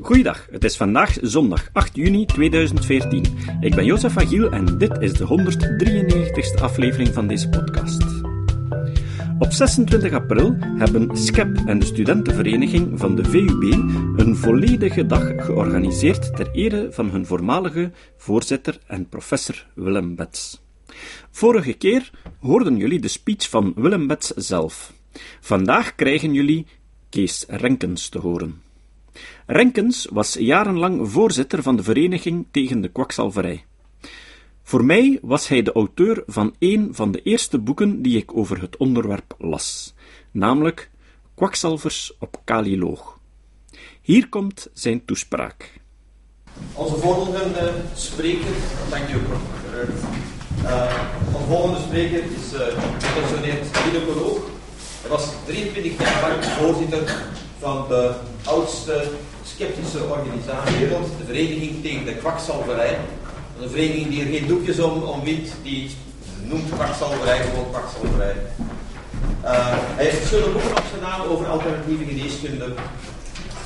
Goeiedag, het is vandaag zondag 8 juni 2014. Ik ben Jozef Agiel en dit is de 193ste aflevering van deze podcast. Op 26 april hebben SCEP en de studentenvereniging van de VUB een volledige dag georganiseerd ter ere van hun voormalige voorzitter en professor Willem Bets. Vorige keer hoorden jullie de speech van Willem Bets zelf. Vandaag krijgen jullie Kees Renkens te horen. Renkens was jarenlang voorzitter van de Vereniging tegen de Kwakzalverij. Voor mij was hij de auteur van een van de eerste boeken die ik over het onderwerp las, namelijk Kwakzalvers op Kaliloog. Hier komt zijn toespraak. Onze volgende spreker, dank u uh, Onze volgende spreker is uh, gepensioneerd gynaecoloog. Hij was 23 jaar lang voorzitter van de oudste sceptische organisatie wereld, de Vereniging tegen de Kwakzalverij. Een vereniging die er geen doekjes om, om wint, die noemt kwakzalverij gewoon kwakzalverij. Uh, hij heeft verschillende boeken opgedaan over alternatieve geneeskunde,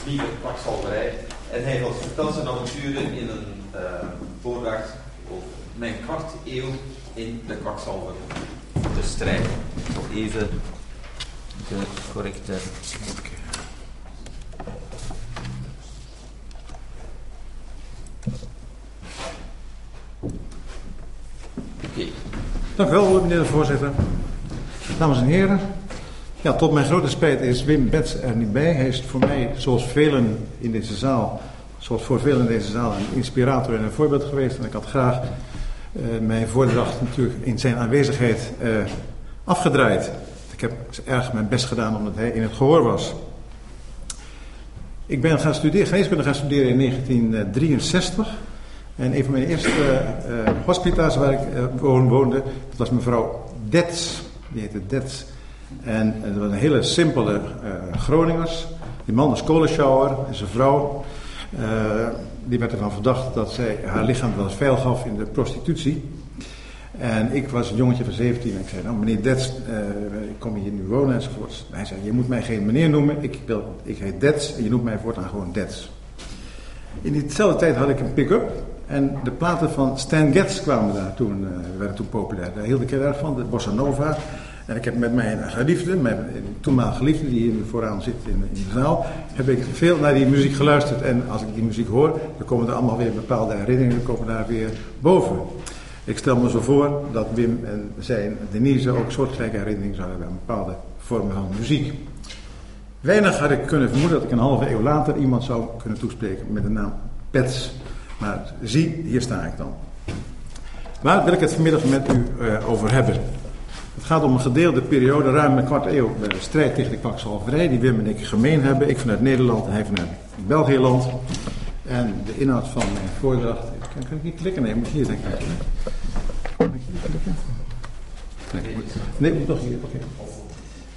lieve kwakzalverij. En hij vertelt zijn avonturen in een uh, voordracht over mijn kwart eeuw in de kwakzalver te strijden. Even de correcte. Okay. Dank u wel, meneer de voorzitter. Dames en heren. Ja, tot mijn grote spijt is Wim Bets er niet bij. Hij is voor mij, zoals velen in deze zaal, zoals voor velen in deze zaal, een inspirator en een voorbeeld geweest. En ik had graag uh, mijn voordracht natuurlijk in zijn aanwezigheid uh, afgedraaid. Ik heb erg mijn best gedaan omdat hij in het gehoor was. Ik ben gaan studeren, geneeskunde gaan studeren in 1963. En een van mijn eerste uh, hospita's waar ik uh, woonde, dat was mevrouw Dets. Die heette Dets. En dat was een hele simpele Groningers. Die man was kolenschouwer en zijn vrouw. die werd ervan verdacht dat zij haar lichaam wel veil gaf in de prostitutie. En ik was een jongetje van 17 en ik zei, nou meneer Dets, ik kom hier nu wonen enzovoort. Hij zei, je moet mij geen meneer noemen, ik, ik heet Dets en je noemt mij voortaan gewoon Dets. In diezelfde tijd had ik een pick-up en de platen van Stan Getz kwamen daar toen, uh, werden toen populair. Daar hield ik heel erg van, de Bossa Nova. En ik heb met mijn geliefde, mijn toenmalige geliefde, die hier vooraan zit in, in, de zaal, heb ik veel naar die muziek geluisterd. En als ik die muziek hoor, dan komen er allemaal weer bepaalde herinneringen, komen daar weer boven. Ik stel me zo voor dat Wim en zij Denise ook soortgelijke herinneringen zouden hebben aan bepaalde vormen van muziek. Weinig had ik kunnen vermoeden dat ik een halve eeuw later iemand zou kunnen toespreken met de naam Pets. Maar zie, hier sta ik dan. Waar wil ik het vanmiddag met u uh, over hebben? Het gaat om een gedeelde periode, ruim een kwart eeuw, de strijd tegen de kwakzalverij, die Wim en ik gemeen hebben. Ik vanuit Nederland en hij vanuit België-land. En de inhoud van mijn voordracht. Kan, kan ik niet klikken? Nee, moet hier denk ik. Kan ik hier klikken? Nee, moet, nee, moet toch hier. Oké.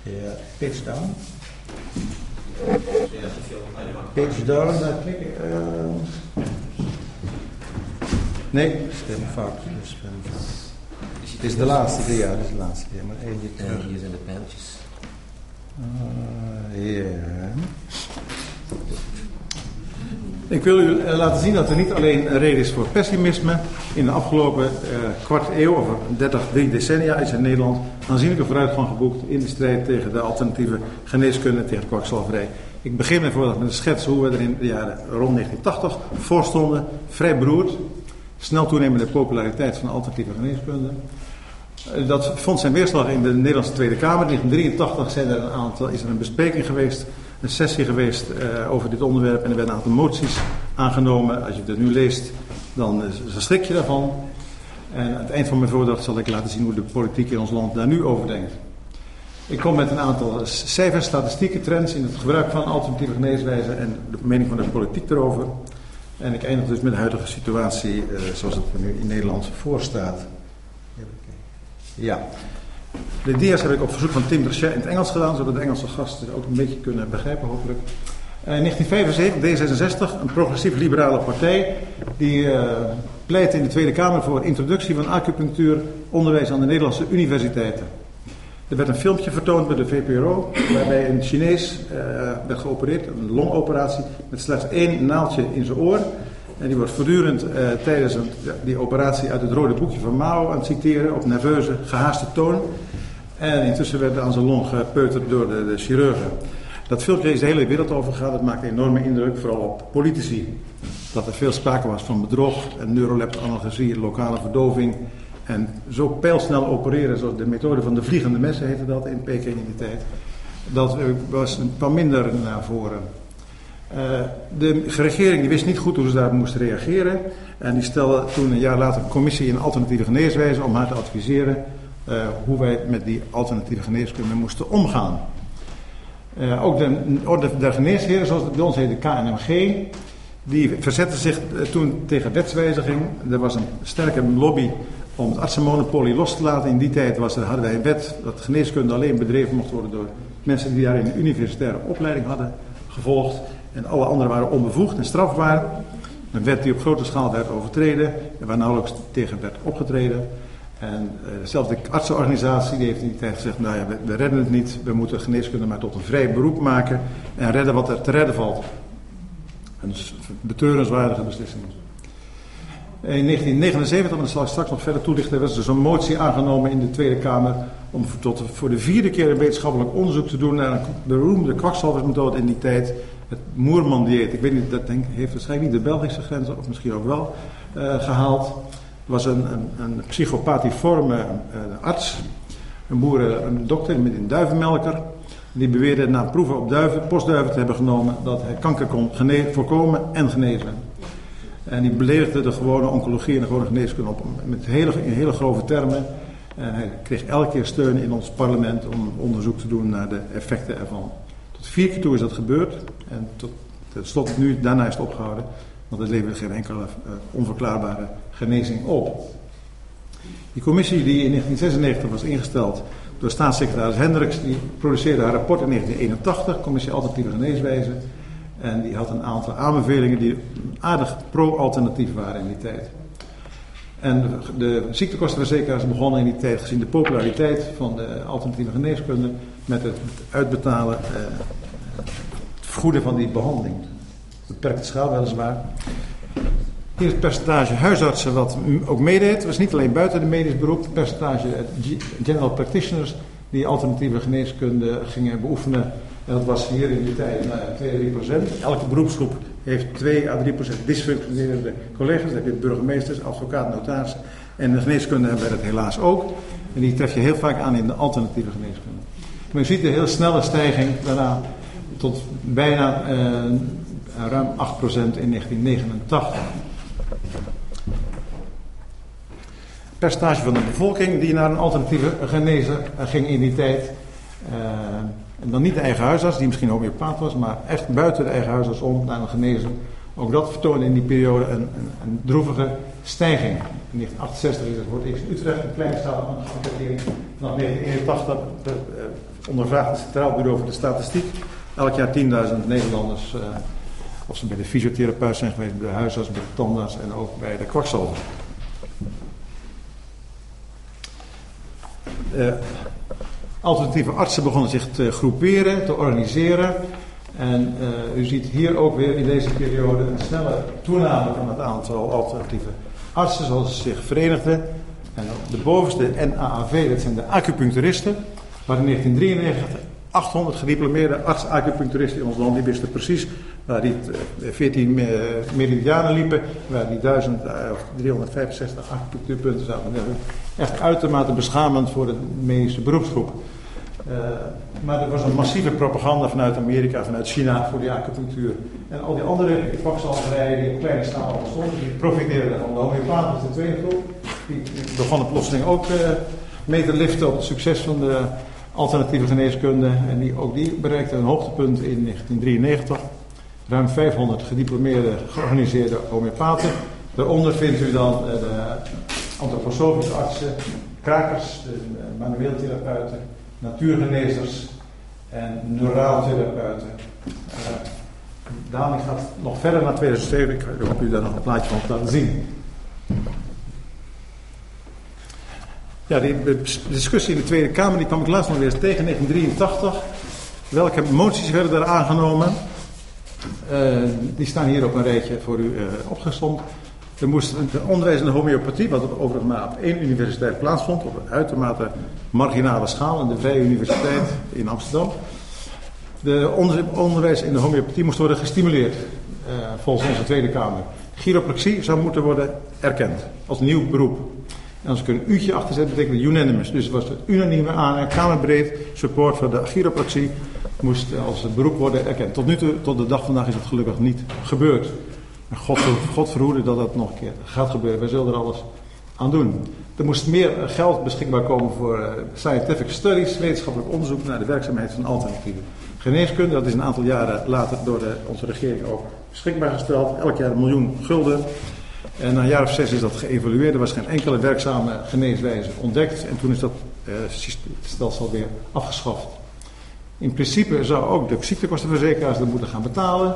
Ja, page down. Page down, daar klikken. Uh, Nee, stem fout. Dus, het is de laatste, ja, het is de laatste. Ja, maar eentje terug. hier zijn de pijltjes. Uh, ja. Ik wil u eh, laten zien dat er niet alleen een reden is voor pessimisme. In de afgelopen uh, kwart eeuw, of 30, drie decennia, is in Nederland aanzienlijke vooruitgang geboekt in de strijd tegen de alternatieve geneeskunde tegen kwakzalverij. Ik begin bijvoorbeeld met een schets hoe we er in de jaren rond 1980 voor stonden, vrij beroerd snel toenemende populariteit van alternatieve geneeskunde. Eh, dat vond zijn weerslag in de Nederlandse Tweede Kamer. In 1983 zijn er een aantal, is er een bespreking geweest, een sessie geweest uh, over dit onderwerp. En er werden een aantal moties aangenomen. Als je het nu leest, dan uh, schrik je daarvan. En aan het eind van mijn voordracht zal ik laten zien hoe de politiek in ons land daar nu over denkt. Ik kom met een aantal cijfers, statistieken, trends in het gebruik van alternatieve geneeswijzen en de mening van de politiek erover. En ik eindig dus met de huidige situatie uh, zoals het er nu in Nederland voor staat. Ja. De dia's heb ik op verzoek van Tim Drachet in het Engels gedaan, zodat de Engelse gasten ook een beetje kunnen begrijpen, hopelijk. Uh, in 1975, D66, een progressief-liberale partij, die uh, pleit in de Tweede Kamer voor introductie van acupunctuur onderwijs aan de Nederlandse universiteiten. Er werd een filmpje vertoond bij de VPRO, waarbij een Chinees uh, werd geopereerd, een longoperatie, met slechts één naaldje in zijn oor. En die wordt voortdurend uh, tijdens die operatie uit het rode boekje van Mao aan het citeren, op nerveuze, gehaaste toon. En intussen werd aan zijn long gepeuterd door de, chirurgen. Dat filmpje is de hele wereld over. Dat maakt een enorme indruk, vooral op politici. Dat er veel sprake was van bedrog en neurolab-analgesie, lokale verdoving. En zo pijlsnel opereren, zoals de methode van de vliegende messen heette dat in Peking in die tijd. Dat was een paar minder naar voren. Uh, de regering die wist niet goed hoe ze daar moest reageren. En die stelde toen een jaar later een commissie in alternatieve geneeswijze om haar te adviseren uh, hoe wij met die alternatieve geneeskunde moesten omgaan. Uh, ook de Orde der Geneesheren, zoals bij ons heet, de KNMG, die verzette zich toen tegen wetswijziging. Er was een sterke lobby om het artsenmonopolie los te laten. In die tijd was er, hadden wij een wet dat geneeskunde alleen bedreven mocht worden door mensen die daar een universitaire opleiding hadden gevolgd. En alle anderen waren onbevoegd en strafbaar. Een wet die op grote schaal werd overtreden en waar nauwelijks tegen werd opgetreden. En uh, zelfs de artsenorganisatie die heeft in die tijd gezegd, nou ja, we, redden het niet. We moeten geneeskunde maar tot een vrij beroep maken en redden wat er te redden valt. Een beteurenswaardige beslissing. In 1979, en dat zal ik straks nog verder toelichten, was er zo'n motie aangenomen in de Tweede Kamer om tot voor de vierde keer een wetenschappelijk onderzoek te doen naar een beroemde kwakzalversmethode in die tijd, het Moerman-dieet. Ik weet niet, dat heeft waarschijnlijk niet de Belgische grens, of misschien ook wel, uh, gehaald was een, een, een psychopathiforme uh, arts, een boeren, een dokter met een duivenmelker. Die beweerde na proeven op duiven, postduiven te hebben genomen dat hij kanker kon voorkomen en genezen. En die beledigde de gewone oncologie en de gewone geneeskunde op met hele, in hele grove termen. En hij kreeg elke keer steun in ons parlement om onderzoek te doen naar de effecten ervan. Vier keer toe is dat gebeurd. En tot, tot slot nu, daarna is het opgehouden. Want het levert geen enkele uh, onverklaarbare genezing op. Die commissie die in 1996 was ingesteld door staatssecretaris Hendricks, die produceerde haar rapport in 1981, Commissie Alternatieve Geneeswijze. En die had een aantal aanbevelingen die aardig pro-alternatief waren in die tijd. En de, ziektekostenverzekeraars begonnen in die tijd, gezien de populariteit van de alternatieve geneeskunde, met het uitbetalen, eh, vergoeden van die behandeling beperkte schaal weliswaar. Hier het percentage huisartsen wat ook meedeed. Was niet alleen buiten de medisch beroep. Het percentage general practitioners die alternatieve geneeskunde gingen beoefenen. En dat was hier in die tijd nou, 2 à 3 procent. Elke beroepsgroep heeft 2 à 3 procent dysfunctionerende collega's. Dat heb je burgemeesters, advocaten, notarissen. En de geneeskunde hebben dat helaas ook. En die tref je heel vaak aan in de alternatieve geneeskunde. Maar je ziet een heel snelle stijging daarna tot bijna uh, ruim 8% in 1989. percentage van de bevolking die naar een alternatieve genezer ging in die tijd. Uh, en dan niet de eigen huisarts, die misschien homeopaat was, maar echt buiten de eigen huisarts om naar een genezer. Ook dat vertoonde in die periode een, een, droevige stijging. In 1968 is het eerst in Utrecht een kleine schaal geïnterpreteerd. Vanaf 1981 uh, ondervraagt het Centraal Bureau voor de Statistiek elk jaar 10.000 Nederlanders. Uh, of ze bij de fysiotherapeut zijn geweest, bij de huisarts, bij de tandarts en ook bij de kwakzalver. Uh, alternatieve artsen begonnen zich te groeperen, te organiseren. En uh, u ziet hier ook weer in deze periode een snelle toename van het aantal alternatieve artsen zoals ze zich verenigden. En de bovenste NAAV, dat zijn de acupuncturisten, waar in 1993 800 gediplomeerde arts-acupuncturisten in ons land, die wisten precies waar die 14 eh, meridianen liepen, waar die 1365 eh, acupunctuurpunten zaten. Echt uitermate beschamend voor de medische beroepsgroep. Maar er was een massieve propaganda vanuit Amerika, vanuit China voor die acupunctuur. En al die andere kwakzalverijen die op kleine schaal bestonden, die profiteerden daarvan. De homeopaat was de tweede groep. Die, begonnen plotseling ook mee te liften op het succes van de alternatieve geneeskunde. En die, ook die bereikte een hoogtepunt in 1993. Ruim 500 gediplomeerde, georganiseerde homeopaten. Daaronder vindt u dan eh, de antroposofische artsen, krakers, de manueel therapeuten, natuurgenezers en neuraaltherapeuten. Uh, Dani gaat nog verder naar 2007. Ik hoop u daar nog een plaatje van te laten zien. Ja, die discussie in de Tweede Kamer die kwam ik laatst nog weer tegen, 1983. Welke moties werden er aangenomen? Uh, die staan hier op een rijtje voor u uh, opgestomd. Er moest een onderwijs in de homeopathie, wat overigens maar op één universiteit plaatsvond, op een uitermate marginale schaal, in de Vrije Universiteit in Amsterdam. De onderwijs in de homeopathie moest worden gestimuleerd, uh, volgens onze Tweede Kamer. Chiropraxie zou moeten worden erkend als nieuw beroep. En als ik er een uurtje achter zet, betekent het unanimous. Dus het was het unanieme aan kamerbreed support voor de chiropraxie moest als beroep worden erkend. Tot nu toe, tot de dag vandaag is het gelukkig niet gebeurd. God, God verhoede dat dat nog een keer gaat gebeuren. Wij zullen er alles aan doen. Er moest meer geld beschikbaar komen voor eh, scientific studies, wetenschappelijk onderzoek naar de werkzaamheid van alternatieve geneeskunde. Dat is een aantal jaren later door de, onze regering ook beschikbaar gesteld. Elk jaar een miljoen gulden. En na een jaar of zes is dat geëvalueerd. Er was geen enkele werkzame geneeswijze ontdekt. En toen is dat uh, stelsel weer afgeschaft. In principe zou ook de ziektekostenverzekeraars dat moeten gaan betalen.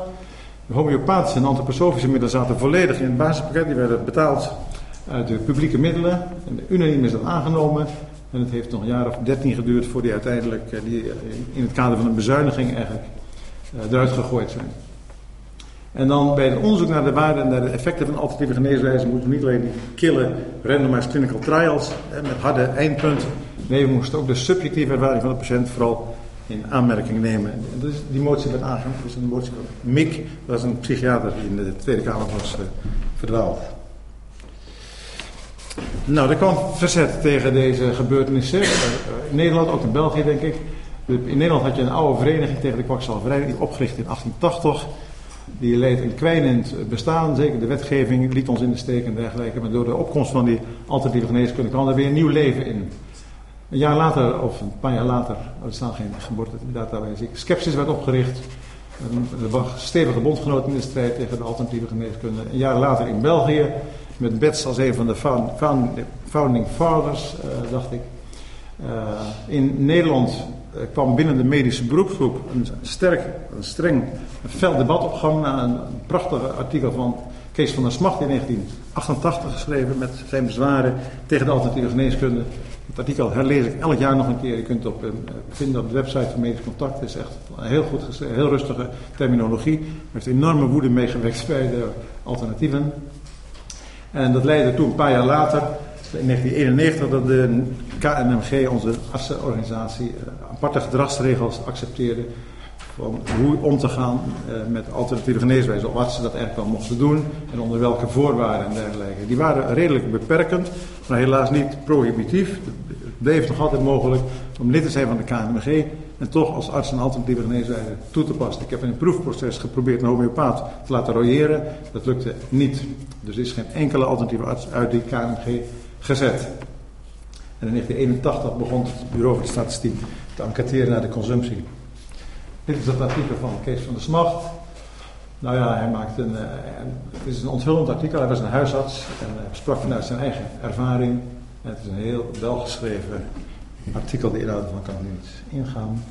De homeopathische en antroposofische middelen zaten volledig in het basispakket. Die werden betaald uit de publieke middelen. En unaniem is dat aangenomen. En het heeft nog een jaar of dertien geduurd voor die uiteindelijk eh, die eh, in het kader van een bezuiniging eigenlijk eruit gegooid zijn. En dan bij het onderzoek naar de waarde en naar de effecten van alternatieve geneeswijzen moeten we niet alleen die kille randomized clinical trials met harde eindpunten. Nee, we moesten ook de subjectieve ervaring van de patiënt vooral in aanmerking nemen. En die motie werd aangenomen. Is een motie van Mick, dat is een psychiater die in de Tweede Kamer was uh, verdwaald. Nou, er kwam verzet tegen deze gebeurtenissen. Uh, in Nederland, ook in België denk ik. In Nederland had je een oude vereniging tegen de kwakzalverij, die opgericht in 1880. Die leed een kwijnend bestaan, zeker de wetgeving liet ons in de steek en dergelijke. Maar door de opkomst van die alternatieve geneeskunde kwam er weer een nieuw leven in. Een jaar later, of een paar jaar later, oh, er staan geen geboortedata bij, zie Skepsis werd opgericht. Er was stevige bondgenoten in de strijd tegen de alternatieve geneeskunde. Een jaar later in België, met Bets als een van de founding fathers, uh, dacht ik. Uh, in Nederland kwam binnen de medische beroepsgroep een sterk, een streng, een fel debat op gang na een prachtig artikel van Kees van der Smacht in 1988 geschreven met zijn bezwaren tegen de alternatieve geneeskunde. Het artikel herlees ik elk jaar nog een keer. Je kunt het op, uh, vinden op de website van Medisch Contact. Het is echt heel goed heel rustige terminologie. Er heeft enorme woede meegewekt bij de alternatieven. En dat leidde toen een paar jaar later, in 1991, dat de KNMG, onze artsenorganisatie, uh, aparte gedragsregels accepteerde van hoe om te gaan uh, met alternatieve geneeswijzen. Of artsen dat eigenlijk wel mochten doen en onder welke voorwaarden en dergelijke. Die waren redelijk beperkend, maar helaas niet prohibitief. Het bleef nog altijd mogelijk om lid te zijn van de KNMG en toch als arts een alternatieve geneeswijze toe te passen. Ik heb in een proefproces geprobeerd een homeopaat te laten royeren. Dat lukte niet. Dus er is geen enkele alternatieve arts uit die KNMG gezet. En in 1981 begon het Bureau voor de Statistiek te enquêteren naar de consumptie. Dit is het artikel van Kees van der Smacht. Nou ja, hij maakt een, uh, het is een onthullend artikel. Hij was een huisarts en hij sprak vanuit zijn eigen ervaring. Het is een heel welgeschreven artikel, de inhoud van kan ik niet ingaan.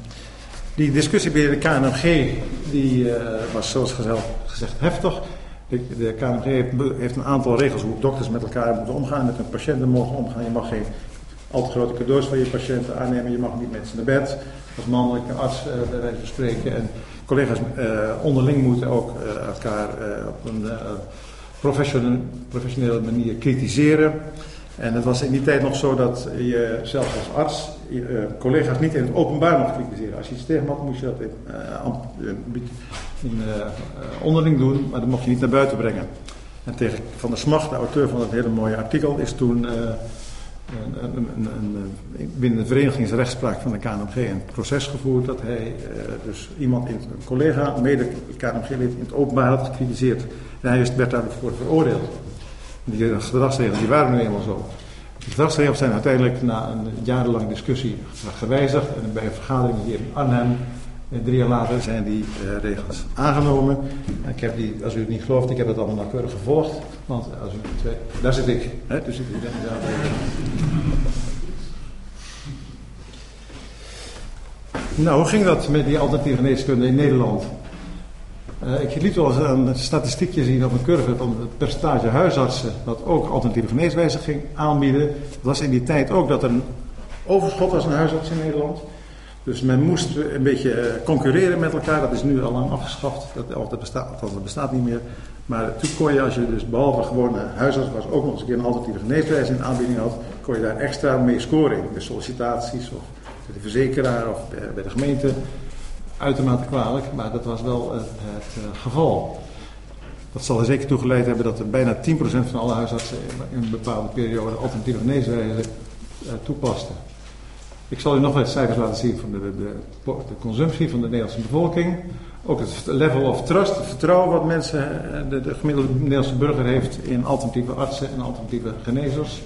Die discussie binnen de KNMG die, uh, was zoals gezegd heftig. De, de KNMG heeft, heeft, een aantal regels hoe dokters met elkaar moeten omgaan, met hun patiënten mogen omgaan. Je mag geen al te grote cadeaus van je patiënten aannemen, je mag niet met ze naar bed als mannelijke arts uh, bij wijze van spreken. En collega's uh, onderling moeten ook uh, elkaar op een professionele, professionele manier kritiseren. En het was in die tijd nog zo dat je zelfs als arts je, collega's niet in het openbaar mocht kritiseren. Als je iets tegen had, moest je dat in, in onderling doen, maar dat mocht je niet naar buiten brengen. En tegen Van der Smacht, de auteur van dat hele mooie artikel, is toen binnen de verenigingsrechtspraak van de KNMG een proces gevoerd dat hij uh, dus iemand, in, een collega, mede KNMG-lid, in het openbaar had gecritiseerd. En hij werd daarvoor veroordeeld. Die gedragsregels die waren nu eenmaal zo. De gedragsregels zijn uiteindelijk na een jarenlange discussie gewijzigd en bij een vergadering hier in Arnhem drie jaar later zijn die uh, regels aangenomen. ik heb die, als u het niet gelooft, ik heb het allemaal nauwkeurig gevolgd. Want als u twee, daar zit ik. Hè, dus ik ja, nou, hoe ging dat met die alternatieve geneeskunde in Nederland? Uh, ik liet wel eens een statistiekje zien op een curve van het percentage huisartsen dat ook alternatieve geneeswijzen ging aanbieden. Was in die tijd ook dat er een overschot was aan huisartsen in Nederland. Dus men moest een beetje eh, concurreren met elkaar. Dat is nu al lang afgeschaft. Dat, dat, bestaat, dat bestaat niet meer. Maar toen kon je, als je dus behalve gewoon huisarts was, ook nog eens een keer een alternatieve geneeswijze in aanbieding had, kon je daar extra mee scoren in. De sollicitaties of bij de verzekeraar of bij de gemeente. Uitermate kwalijk, maar dat was wel het, het eh, geval. Dat zal er zeker toe geleid hebben dat er bijna 10% van alle huisartsen in een bepaalde periode alternatieve geneeswijzen uh, toepasten. Ik zal u nog wat cijfers laten zien van de, de, de, consumptie van de Nederlandse bevolking. Ook het level of trust, het vertrouwen wat mensen, eh, de, de gemiddelde Nederlandse burger heeft in alternatieve artsen en alternatieve genezers.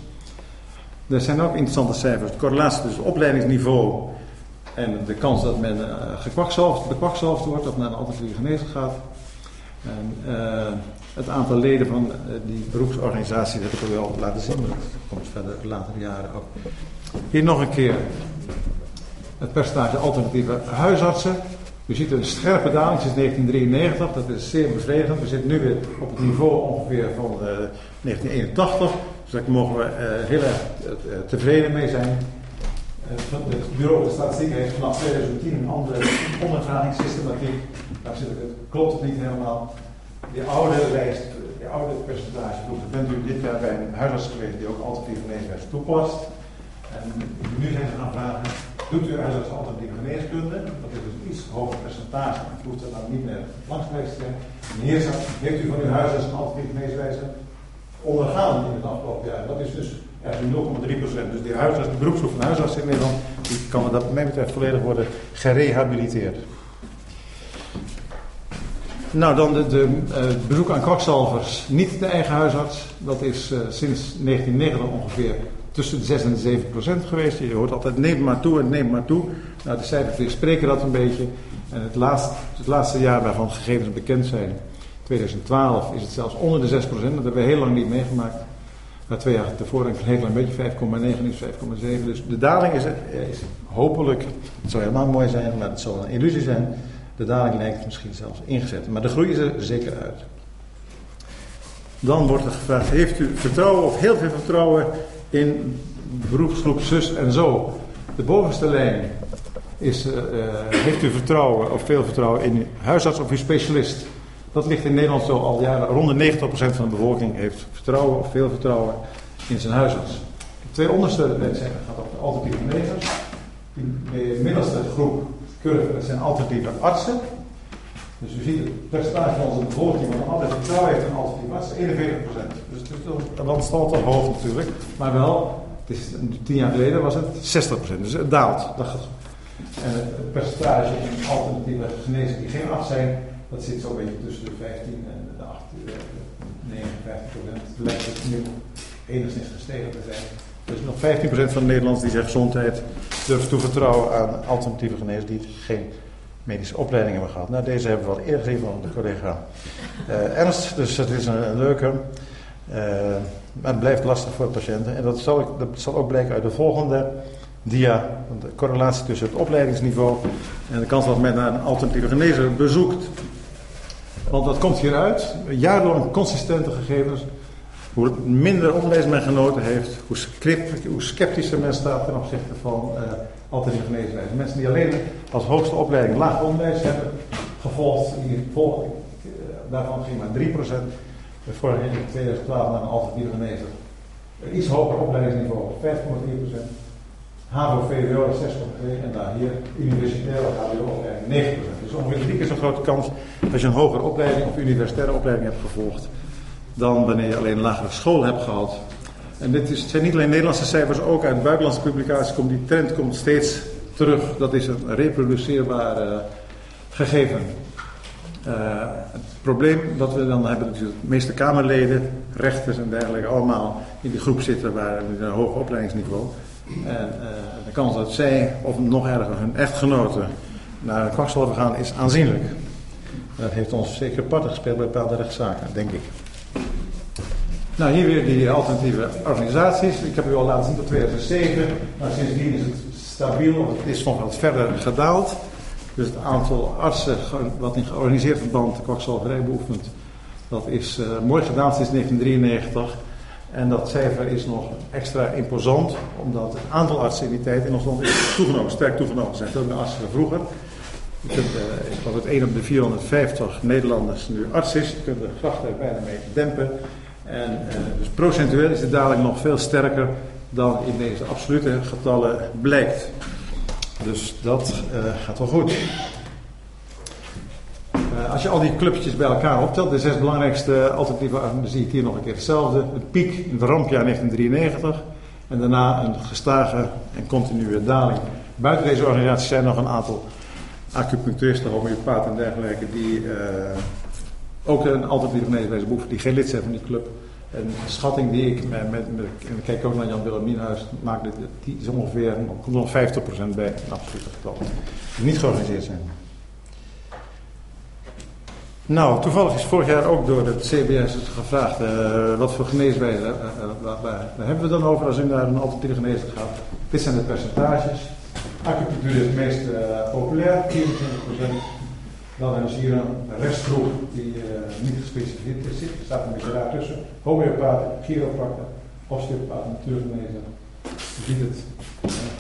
Er zijn ook interessante cijfers. De correlatie tussen opleidingsniveau en de kans dat men uh, gekwakzalfd, bekwakzalfd wordt of naar een alternatieve genezer gaat. En, uh, het aantal leden van die beroepsorganisatie, dat heb ik wel laten zien, maar dat komt verder de latere jaren ook. Hier nog een keer het percentage alternatieve huisartsen. U ziet een scherpe daling sinds 1993, dat is zeer bevredigend. We zitten nu weer op het niveau ongeveer van 1981, dus daar mogen we heel erg tevreden mee zijn. Het bureau de statistiek heeft vanaf 2010 een andere ondervragingssystematiek. Daar zit het, klopt niet helemaal. Die oude lijst, die oude percentage, bent u dit jaar bij een huisarts geweest die ook alternatieve geneeswijze toepast. En nu zijn ze gaan vragen, doet u huisarts alternatieve geneeskunde? Dat is dus iets hoger percentage, maar hoeft er dan niet meer langs geweest te zijn. Staat, heeft u van uw huisarts een alternatieve geneeswijze ondergaan in het afgelopen jaar? Dat is dus ja, 0,3 procent. Dus die huisarts, de beroepsgroep van huisarts in Nederland, die kan wat dat mij betreft volledig worden gerehabiliteerd. Nou, dan de, de uh, bezoek aan kwakzalvers, niet de eigen huisarts. Dat is uh, sinds 1990 ongeveer tussen de 6 en de 7 procent geweest. Je hoort altijd neem maar toe en neem maar toe. Nou, de cijfers spreken dat een beetje. En het laatste, het laatste jaar waarvan gegevens bekend zijn, 2012, is het zelfs onder de 6 procent. Dat hebben we heel lang niet meegemaakt. Na twee jaar tevoren een heel klein beetje, 5,9 is 5,7. Dus de daling is, is, hopelijk, het zou helemaal mooi zijn, maar het zal een illusie zijn. De daling lijkt misschien zelfs ingezet. Maar de groei is er zeker uit. Dan wordt er gevraagd, heeft u vertrouwen of heel veel vertrouwen in beroepsgroep zus en zo? De bovenste lijn is, uh, heeft u vertrouwen of veel vertrouwen in uw huisarts of uw specialist? Dat ligt in Nederland zo al jaren. Rond de 90% van de bevolking heeft vertrouwen of veel vertrouwen in zijn huisarts. De twee onderste mensen gaat op de alternatieve genezers. De middelste groep curve, dat zijn alternatieve artsen. Dus u ziet het percentage van onze bevolking van altijd vertrouwen heeft een alternatieve arts, 41%. Dus dan staat het hoog natuurlijk. Maar wel, het is, tien jaar geleden was het 60%. Dus het daalt. En het percentage in alternatieve genezers die geen arts zijn, dat zit zo'n beetje tussen de 15 en de 8, 59 procent. Het lijkt het nu enigszins gestegen te zijn. Dus nog 15 procent van de Nederlanders die zijn gezondheid durft toevertrouwen aan alternatieve genezers die geen medische opleiding hebben gehad. Nou, deze hebben we al eerder gezien van de collega uh, Ernst, dus het is een, leuke. Maar het blijft lastig voor patiënten. En dat zal, dat zal ook blijken uit de volgende dia. De correlatie tussen het opleidingsniveau en de kans dat men naar een alternatieve genezer bezoekt. Want dat komt hieruit, jarenlang consistente gegevens. Hoe minder onderwijs men genoten heeft, hoe, hoe sceptischer men staat ten opzichte van uh, alternatieve geneeswijzen. Mensen die alleen als hoogste opleiding laag onderwijs hebben gevolgd, die volgen, uh, daarvan ging maar 3%. Vorig jaar in 2012 naar een alternatieve genezer. Een iets hoger opleidingsniveau, 5,4%. HAVO, VWO 6,2% en daar hier universitaire HBO-opleiding 9%. Dus ongeveer drie keer zo'n grote kans als je een hogere opleiding of universitaire opleiding hebt gevolgd dan wanneer je alleen een lagere school hebt gehad. En dit is, zijn niet alleen Nederlandse cijfers, ook uit buitenlandse publicaties komt die trend komt steeds terug. Dat is een reproduceerbaar uh, gegeven. Uh, het probleem dat we dan hebben, dat de meeste Kamerleden, rechters en dergelijke, allemaal in die groep zitten waar een hoger opleidingsniveau. En uh, de kans dat zij, of nog erger, hun echtgenoten naar een kwakzalver gaan, is aanzienlijk. Dat heeft ons zeker parten gespeeld bij bepaalde rechtszaken, denk ik. Nou, hier weer die alternatieve organisaties. Ik heb u al laten zien tot 2007. Maar sindsdien is het stabiel, of het is nog wat verder gedaald. Dus het aantal artsen wat in georganiseerd verband de kwakzalverij beoefent, dat is uh, mooi gedaan sinds 1993. En dat cijfer is nog extra imposant, omdat het aantal artsen in die tijd in ons land is toegenomen, sterk toegenomen. Zijn veel meer artsen dan vroeger. Je kunt, uh, ik geloof dat 1 op de 450 Nederlanders nu arts is. Je kunt de grachten bijna mee dempen. En uh, dus procentueel is het dadelijk nog veel sterker dan in deze absolute getallen blijkt. Dus dat uh, gaat wel goed. Uh, als je al die clubjes bij elkaar optelt, de zes belangrijkste alternatieven, dan zie je hier nog een keer hetzelfde. Het piek in het rampjaar 1993 en daarna een gestage en continue daling. Buiten deze organisatie zijn nog een aantal acupuncturisten, homeopaten en dergelijke die ook een alternatieve geneeswijze behoeven, die geen lid zijn van die club. En schatting die ik met, met, met en ik kijk ook naar Jan Willem Nienhuis, maak die is ongeveer, komt nog 50% bij, een absolute getal. Niet georganiseerd zijn. Nou, toevallig is vorig jaar ook door het CBS gevraagd uh, wat voor geneeswijze, uh, waar, hebben we dan over als u naar een alternatieve geneeswijze gaat. Dit zijn de percentages. Acupunctuur is het meest populair, 24%. Dan hebben we hier een restgroep die niet gespecificeerd is, er staat een beetje daar tussen. Homeopaten, chiropracten, osteopaten, natuurgenezen. Je ziet het,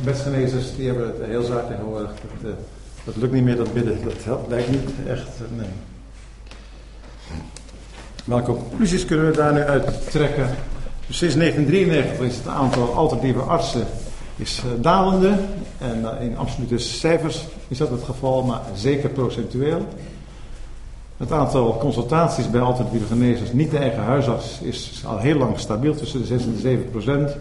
bedgenezers die hebben het heel zwaar tegenwoordig. Dat, dat lukt niet meer, dat bidden, dat helpt, lijkt niet echt, nee. Welke conclusies kunnen we daar nu uit trekken? Dus sinds 1993 is het aantal alternatieve artsen is uh, dalende. En uh, in absolute cijfers is dat het geval, maar zeker procentueel. Het aantal consultaties bij alternatieve genezers, niet de eigen huisarts, is al heel lang stabiel tussen de 6 en de 7 procent.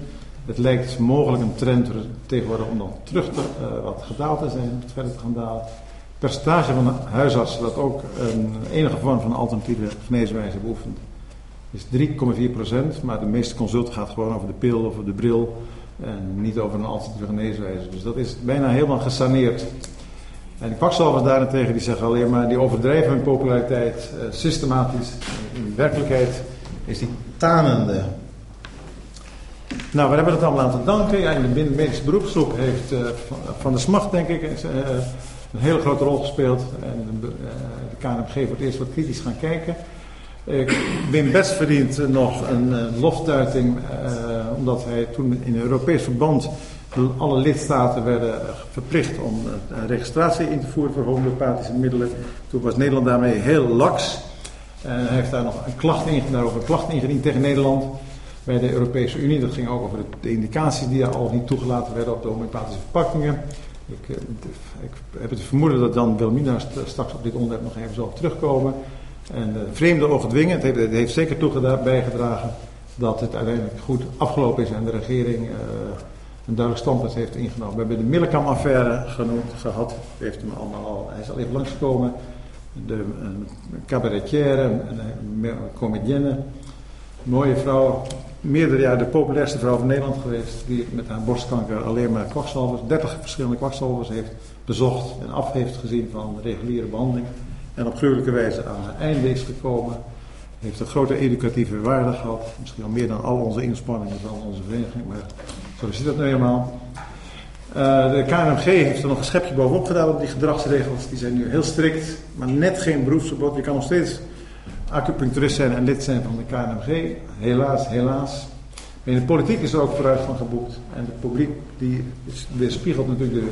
Het lijkt mogelijk een trend tegenwoordig om dan terug te, uh, wat gedaald te zijn, verder te gaan dalen percentage van huisartsen dat ook een enige vorm van alternatieve geneeswijze beoefent, is 3,4 procent. Maar de meeste consulten gaat gewoon over de pil of de bril en niet over een alternatieve geneeswijze. Dus dat is bijna helemaal gesaneerd. En de kwakzalvers daarentegen die zeggen alleen maar die overdrijven hun populariteit uh, systematisch. In werkelijkheid is die tanende. Nou, we hebben het allemaal aan te danken. Ja, in de medische beroepsgroep heeft uh, Van de Smacht, denk ik, een hele grote rol gespeeld. En de, KNMG het eerst wat kritisch gaan kijken. Wim Bets verdient nog een loftuiting, omdat hij toen in Europees verband alle lidstaten werden verplicht om een registratie in te voeren voor homeopathische middelen. Toen was Nederland daarmee heel laks. En hij heeft daar nog een klacht in, daarover een klacht ingediend tegen Nederland bij de Europese Unie. Dat ging ook over de indicaties die al niet toegelaten werden op de homeopathische verpakkingen. Ik, ik, heb het vermoeden dat Jan Wilmina straks op dit onderwerp nog even zal terugkomen. En vreemde ogen dwingen, het heeft, zeker toe bijgedragen dat het uiteindelijk goed afgelopen is en de regering uh, een duidelijk standpunt heeft ingenomen. We hebben de Millekam-affaire genoemd, gehad, heeft hem allemaal al, hij is al even langsgekomen. De een cabaretière, een, een mooie vrouw, meerdere jaren de populairste vrouw van Nederland geweest, die met haar borstkanker alleen maar kwakzalvers, 30 verschillende kwakzalvers heeft bezocht en af heeft gezien van reguliere behandeling. En op gruwelijke wijze aan haar einde is gekomen. Heeft een grote educatieve waarde gehad. Misschien al meer dan al onze inspanningen van onze vereniging. Maar zo zit dat nu eenmaal. Uh, de KNMG heeft er nog een schepje bovenop gedaan op die gedragsregels. Die zijn nu heel strikt, maar net geen beroepsverbod. Je kan nog steeds acupuncturist zijn en lid zijn van de KNMG. Helaas, helaas. Maar in de politiek is er ook vooruitgang geboekt. En het publiek die weerspiegelt natuurlijk de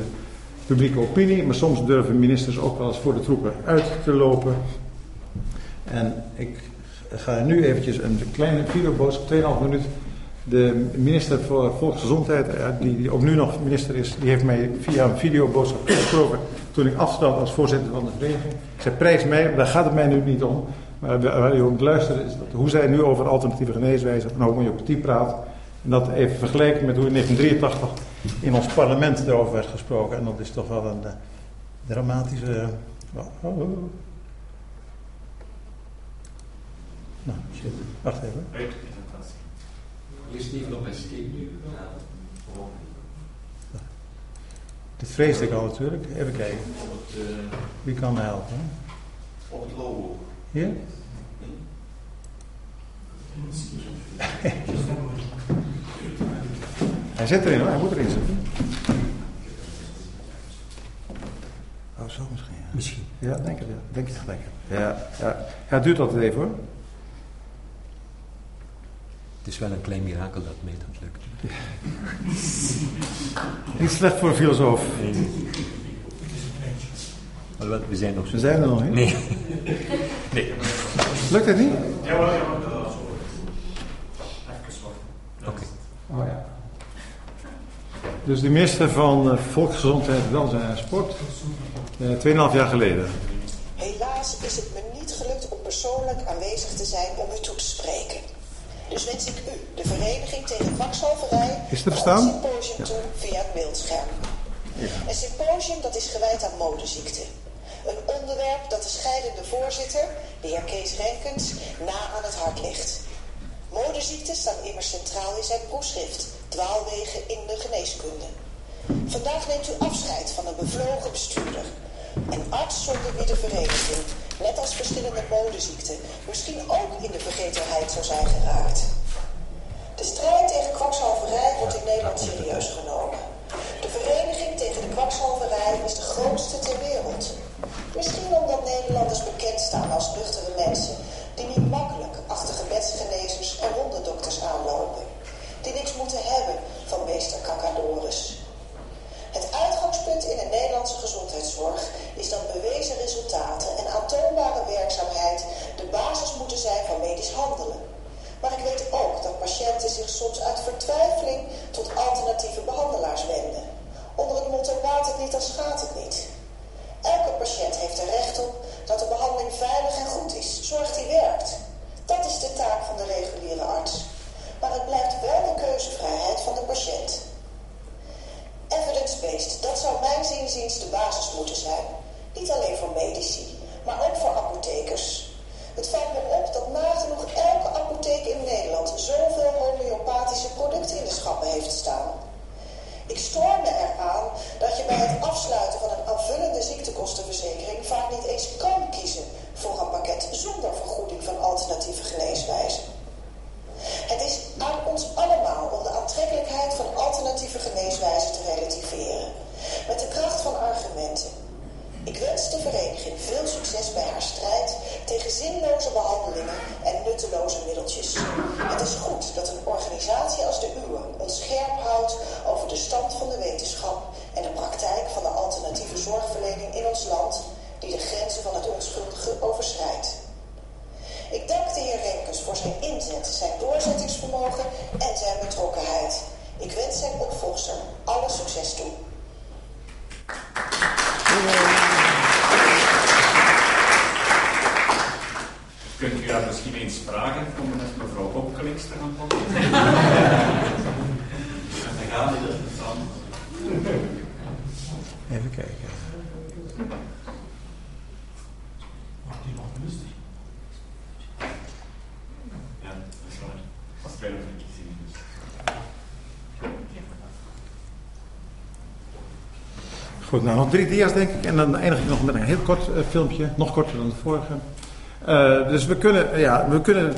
publieke opinie. Maar soms durven ministers ook wel eens voor de troepen uit te lopen. En ik ga nu eventjes een kleine videoboodschap, 2,5 minuut. De minister voor Volksgezondheid, die, die ook nu nog minister is, die heeft mij via een videoboodschap gesproken toen ik afstond als voorzitter van de vereniging. Ik zei, prijs mij, daar gaat het mij nu niet om. Maar waar u ook luisteren is hoe zij nu over alternatieve geneeswijzen en homeopathie praat. En dat even vergelijken met hoe in 1983 in ons parlement erover werd gesproken. En dat is toch wel een uh, dramatische. Oh, oh, oh. Nou, shit. Wacht even. Dit vreesde ik al natuurlijk. Even kijken. Wie kan me helpen? Op het logo. Hier? hij zit erin hoor, hij moet erin zitten. Oh, zo misschien. Ja, denk het, ja. Denk het, denk het. Ja, ja. ja, het duurt altijd even hoor. Het is wel een klein mirakel dat mij dat lukt. Niet slecht voor een filosoof. Alhoewel, we zijn nog zo. We zijn er nog niet. Nee. nee. Lukt het niet? Oké. Oh ja. Dus de minister van eh, Volksgezondheid, Welzijn en Sport. eh, Tweeënhalf jaar geleden. Helaas is het me niet gelukt om persoonlijk aanwezig te zijn om u toe te spreken. Dus wens ik u, de Vereniging tegen Kwakzalverij, Is er een symposium toe via het beeldscherm. Een symposium dat is gewijd aan modeziekten. Een onderwerp dat de scheidende voorzitter, de heer Kees Renkens, na aan het hart ligt. Modeziekten staan immers centraal in zijn proefschrift, Dwaalwegen in de geneeskunde. Vandaag neemt u afscheid van een bevlogen bestuurder. Een arts zonder wie de vereniging, net als verschillende modeziekten, misschien ook in de vergetelheid zou zijn geraakt. De strijd tegen kwakzalverij wordt in Nederland serieus genomen. Nou nog drie dia's denk ik. En dan eindig ik nog met een heel kort eh, filmpje. Nog korter dan de vorige. Eh, dus we kunnen, ja, we kunnen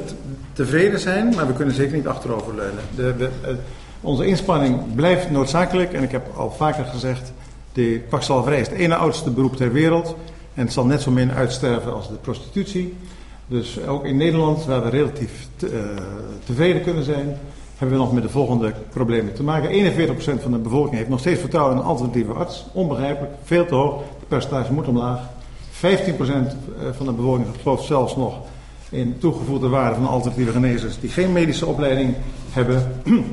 tevreden zijn, maar we kunnen zeker niet achteroverleunen. De, eh, onze inspanning blijft noodzakelijk. En ik heb al vaker gezegd, de kwakzalverij is het ene oudste beroep ter wereld. En het zal net zo min uitsterven als de prostitutie. Dus ook in Nederland, waar we relatief te- tevreden kunnen zijn, hebben we nog met de volgende problemen te maken. 41% van de bevolking heeft nog steeds vertrouwen in een alternatieve arts. Onbegrijpelijk, veel te hoog. Het percentage moet omlaag. 15% van de bevolking gelooft zelfs nog in toegevoegde waarde van alternatieve genezers die geen medische opleiding hebben.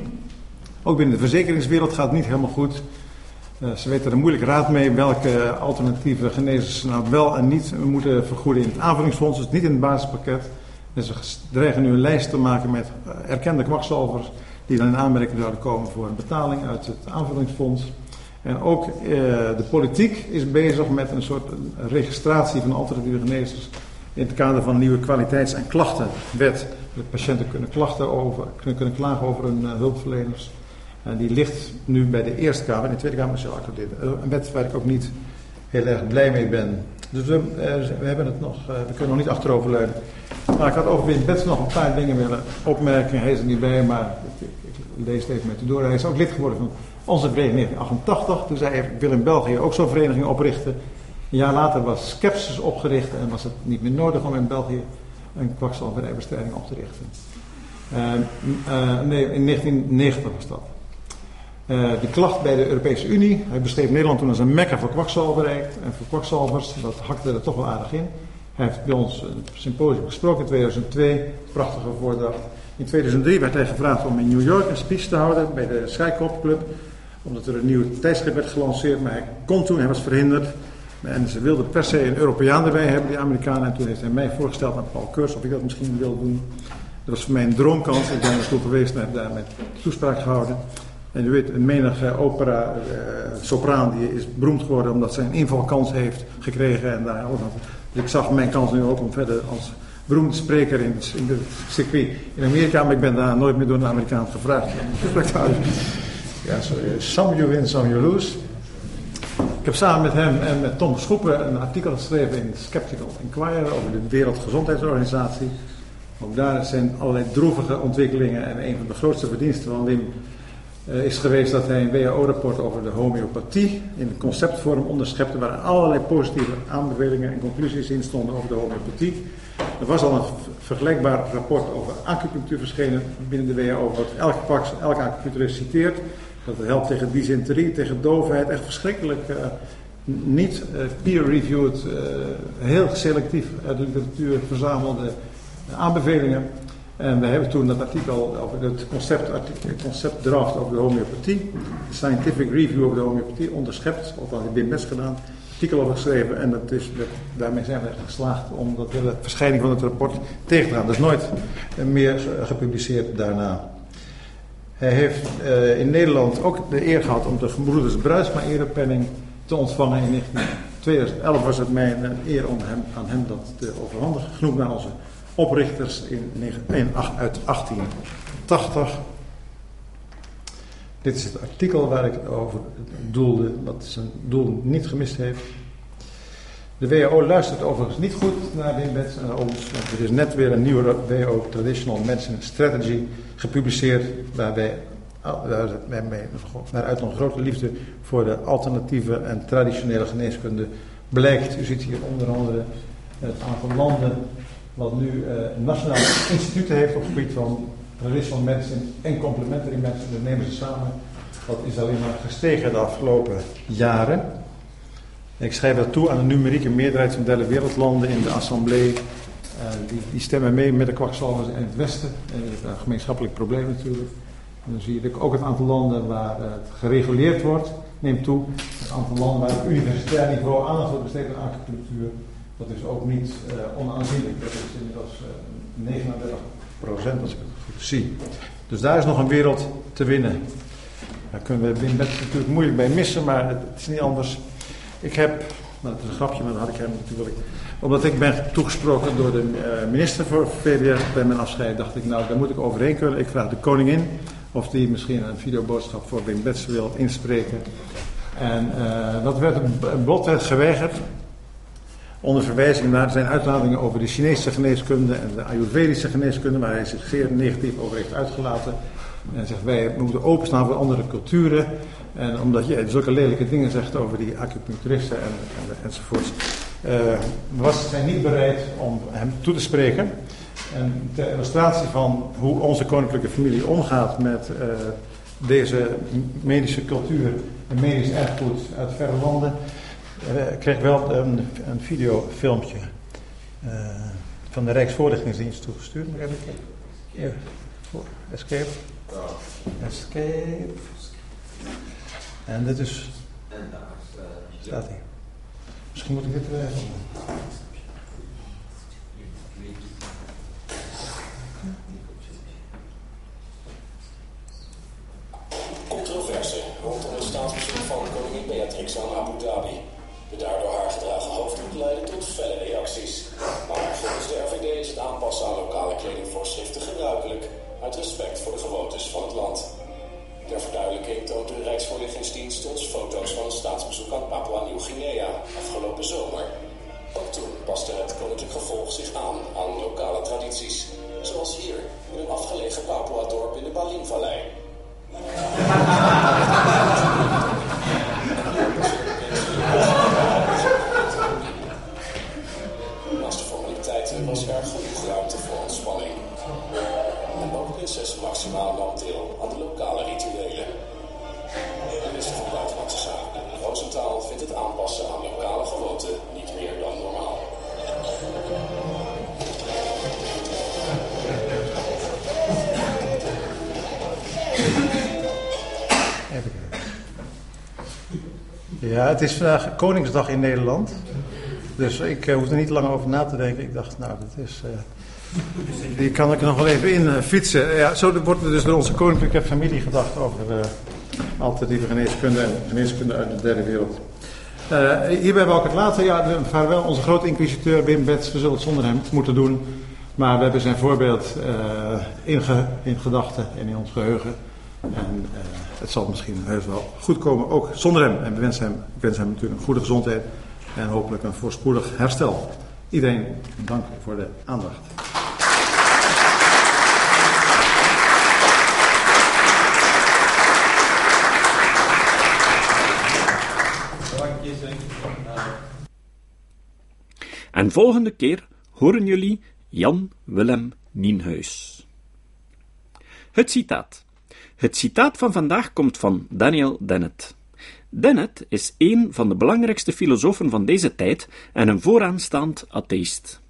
Ook binnen de verzekeringswereld gaat het niet helemaal goed. Eh, ze weten er moeilijk raad mee welke alternatieve genezers ze nou wel en niet moeten vergoeden in het aanvullingsfonds, dus niet in het basispakket. Dus ze dreigen nu een lijst te maken met eh, erkende kwakzalvers die dan in aanmerking zouden komen voor een betaling uit het aanvullingsfonds. En ook eh, de politiek is bezig met een soort registratie van alternatieve genezers in het kader van een nieuwe kwaliteits- en klachtenwet. De patiënten kunnen, klachten over, kunnen, kunnen klagen over hun eh, hulpverleners. En die ligt nu bij de Eerste Kamer. In de Tweede Kamer is al accordeerd. Een wet waar ik ook niet heel erg blij mee ben. Dus we, eh, we, hebben het nog, eh, we kunnen nog niet achteroverleunen. Nou, ik had over Wim Bets nog een paar dingen willen opmerken. Hij is er niet bij, maar ik, lees het even met u door. Hij is ook lid geworden van onze vereniging in 1988. Toen zei hij, ik wil in België ook zo'n vereniging oprichten. Een jaar later was Skepsis opgericht en was het niet meer nodig om in België een kwakzalverijbestrijding op te richten. Uh, nee, in 1990 was dat. Uh, die klacht bij de Europese Unie. Hij beschreef Nederland toen als een mekka voor kwakzalverij en voor kwakzalvers. Dat hakte er toch wel aardig in. Hij heeft bij ons een symposium gesproken in 2002, prachtige voordracht. In 2003 werd hij gevraagd om in New York een speech te houden bij de Skycop Club. Omdat er een nieuw tijdschrift werd gelanceerd, maar hij kon toen, hij was verhinderd. En ze wilden per se een Europeaan erbij hebben, die Amerikanen. En toen heeft hij mij voorgesteld aan Paul Keurs of ik dat misschien wilde doen. Dat was voor mij een droomkans. Ik ben er naartoe geweest en heb daar met toespraak gehouden. En u weet, een menige opera-sopraan eh, die is beroemd geworden omdat zij een invalkans heeft gekregen. En daar alles Dus ik zag mijn kans nu ook om verder als beroemde spreker in, in de circuit in Amerika. Maar ik ben daar nooit meer door een Amerikaan gevraagd. Ja, sorry. Some you win, some you lose. Ik heb samen met hem en met Tom Schoepen een artikel geschreven in Skeptical Inquirer over de Wereldgezondheidsorganisatie. Ook daar zijn allerlei droevige ontwikkelingen en een van de grootste verdiensten van Wim is geweest dat hij een WHO-rapport over de homeopathie in conceptvorm onderschepte, waar allerlei positieve aanbevelingen en conclusies in stonden over de homeopathie. Er was al een vergelijkbaar rapport over acupunctuur verschenen binnen de WHO, wat elke, elke acupuncturist citeert. Dat het helpt tegen dysenterie, tegen doofheid. Echt verschrikkelijk uh, niet uh, peer-reviewed, heel selectief uit de literatuur verzamelde aanbevelingen. En we hebben toen dat artikel over het concept, concept over de homeopathie, de scientific review over de homeopathie, onderschept, of dat Wim Best gedaan, artikel over geschreven en dat is, daarmee zijn we geslaagd om dat hele verschijning van het rapport tegen te gaan. Dat is nooit meer gepubliceerd daarna. Hij heeft uh, in Nederland ook de eer gehad om de Gebroeders Bruisma erepenning te ontvangen. In 2011 was het mij een eer om hem, aan hem dat te overhandigen. Genoeg naar onze oprichters in, uit 1880. Dit is het artikel waar ik over doelde, wat zijn doel niet gemist heeft. De WHO luistert overigens niet goed naar Wim Bets en naar ons, er is net weer een nieuwe WHO Traditional Medicine Strategy gepubliceerd, waar wij waaruit een grote liefde voor de alternatieve en traditionele geneeskunde blijkt. U ziet hier onder andere het aantal landen wat nu uh, nationale instituten heeft op het gebied van traditional medicine en complementary medicine. Dat nemen ze samen. Dat is alleen maar gestegen de afgelopen jaren. Ik schrijf dat toe aan de numerieke meerderheid van derde wereldlanden in de assemblee. Uh, die, die, stemmen mee met de kwakzalvers in het Westen. En dat is een gemeenschappelijk probleem natuurlijk. En dan zie je ook het aantal landen waar het gereguleerd wordt, neemt toe. Het aantal landen waar op universitair niveau aandacht wordt besteed aan acupunctuur, dat is ook niet uh, onaanzienlijk. Dat is inmiddels uh, 39 procent als ik het goed zie. Dus daar is nog een wereld te winnen. Daar kunnen we Wim natuurlijk moeilijk bij missen, maar het, is niet anders. Ik heb, nou, is een grapje, maar dat had ik hem natuurlijk. Omdat ik ben toegesproken door de uh, minister voor VWR bij mijn afscheid, dacht ik, nou, daar moet ik overheen kunnen. Ik vraag de koningin of die misschien een videoboodschap voor Wim Bets wil inspreken. En dat werd een geweigerd. Onder verwijzing naar zijn uitlatingen over de Chinese geneeskunde en de Ayurvedische geneeskunde, waar hij zich zeer negatief over heeft uitgelaten. En zegt wij moeten openstaan voor andere culturen. En omdat je zulke lelijke dingen zegt over die acupuncturisten en, en, enzovoorts, uh, was zij niet bereid om hem toe te spreken. En ter illustratie van hoe onze koninklijke familie omgaat met uh, deze medische cultuur en medisch erfgoed uit verre landen, uh, kreeg wel een, een videofilmpje uh, van de Rijksvoorlichtingsdienst toegestuurd. Mag even Hier, escape. Escape. En dit is. Staat hier. Misschien moet ik dit even. Controverse rondom het staatsbezoek van koningin Beatrix aan Abu Dhabi. De daardoor haar gedragen hoofddoek leidde tot felle reacties. Maar volgens de RVD is het aanpassen aan lokale kledingvoorschriften gebruikelijk, uit respect voor de gewoontes van het land. Ter verduidelijking toont de Rijksvoorlichtingsdienst ons foto's van een staatsbezoek aan Papua Nieuw-Guinea afgelopen zomer. Ook toen paste het koninklijk gevolg zich aan aan lokale tradities, zoals hier in een afgelegen Papua-dorp in de Balinvallei. Is vandaag Koningsdag in Nederland. Dus ik uh, hoef er niet lang over na te denken. Ik dacht, nou, dat is. Uh, die kan ik nog wel even in uh, fietsen. Ja, zo wordt er dus door onze koninklijke familie gedacht over alternatieve geneeskunde en geneeskunde uit de derde wereld. hierbij wil ik het laten. Ja, vaarwel, onze grote inquisiteur Wim Bets. We zullen het zonder hem moeten doen. Maar we hebben zijn voorbeeld in, in gedachten en in ons geheugen. En het zal misschien heus wel goed komen, ook zonder hem. En we wensen hem, wens hem natuurlijk een goede gezondheid en hopelijk een voorspoedig herstel. Iedereen dank voor de aandacht. En volgende keer horen jullie Jan Willem Nienhuis. Het citaat. Het citaat van vandaag komt van Daniel Dennett. Dennett is een van de belangrijkste filosofen van deze tijd en een vooraanstaand atheïst.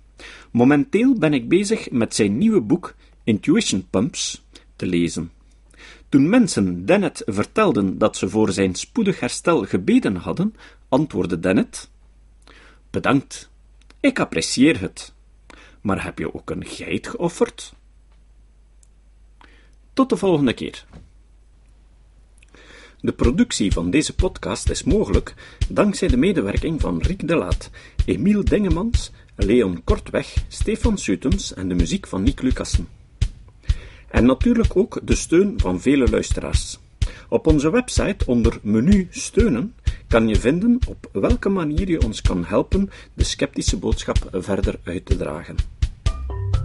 Momenteel ben ik bezig met zijn nieuwe boek Intuition Pumps te lezen. Toen mensen Dennett vertelden dat ze voor zijn spoedig herstel gebeden hadden, antwoordde Dennett: Bedankt, ik apprecieer het. Maar heb je ook een geit geofferd? Tot de volgende keer. De productie van deze podcast is mogelijk dankzij de medewerking van Rick de Laat, Emiel Dengemans, Leon Kortweg, Stefan Sutens en de muziek van Nick Lucassen. En natuurlijk ook de steun van vele luisteraars. Op onze website onder menu steunen kan je vinden op welke manier je ons kan helpen de sceptische boodschap verder uit te dragen.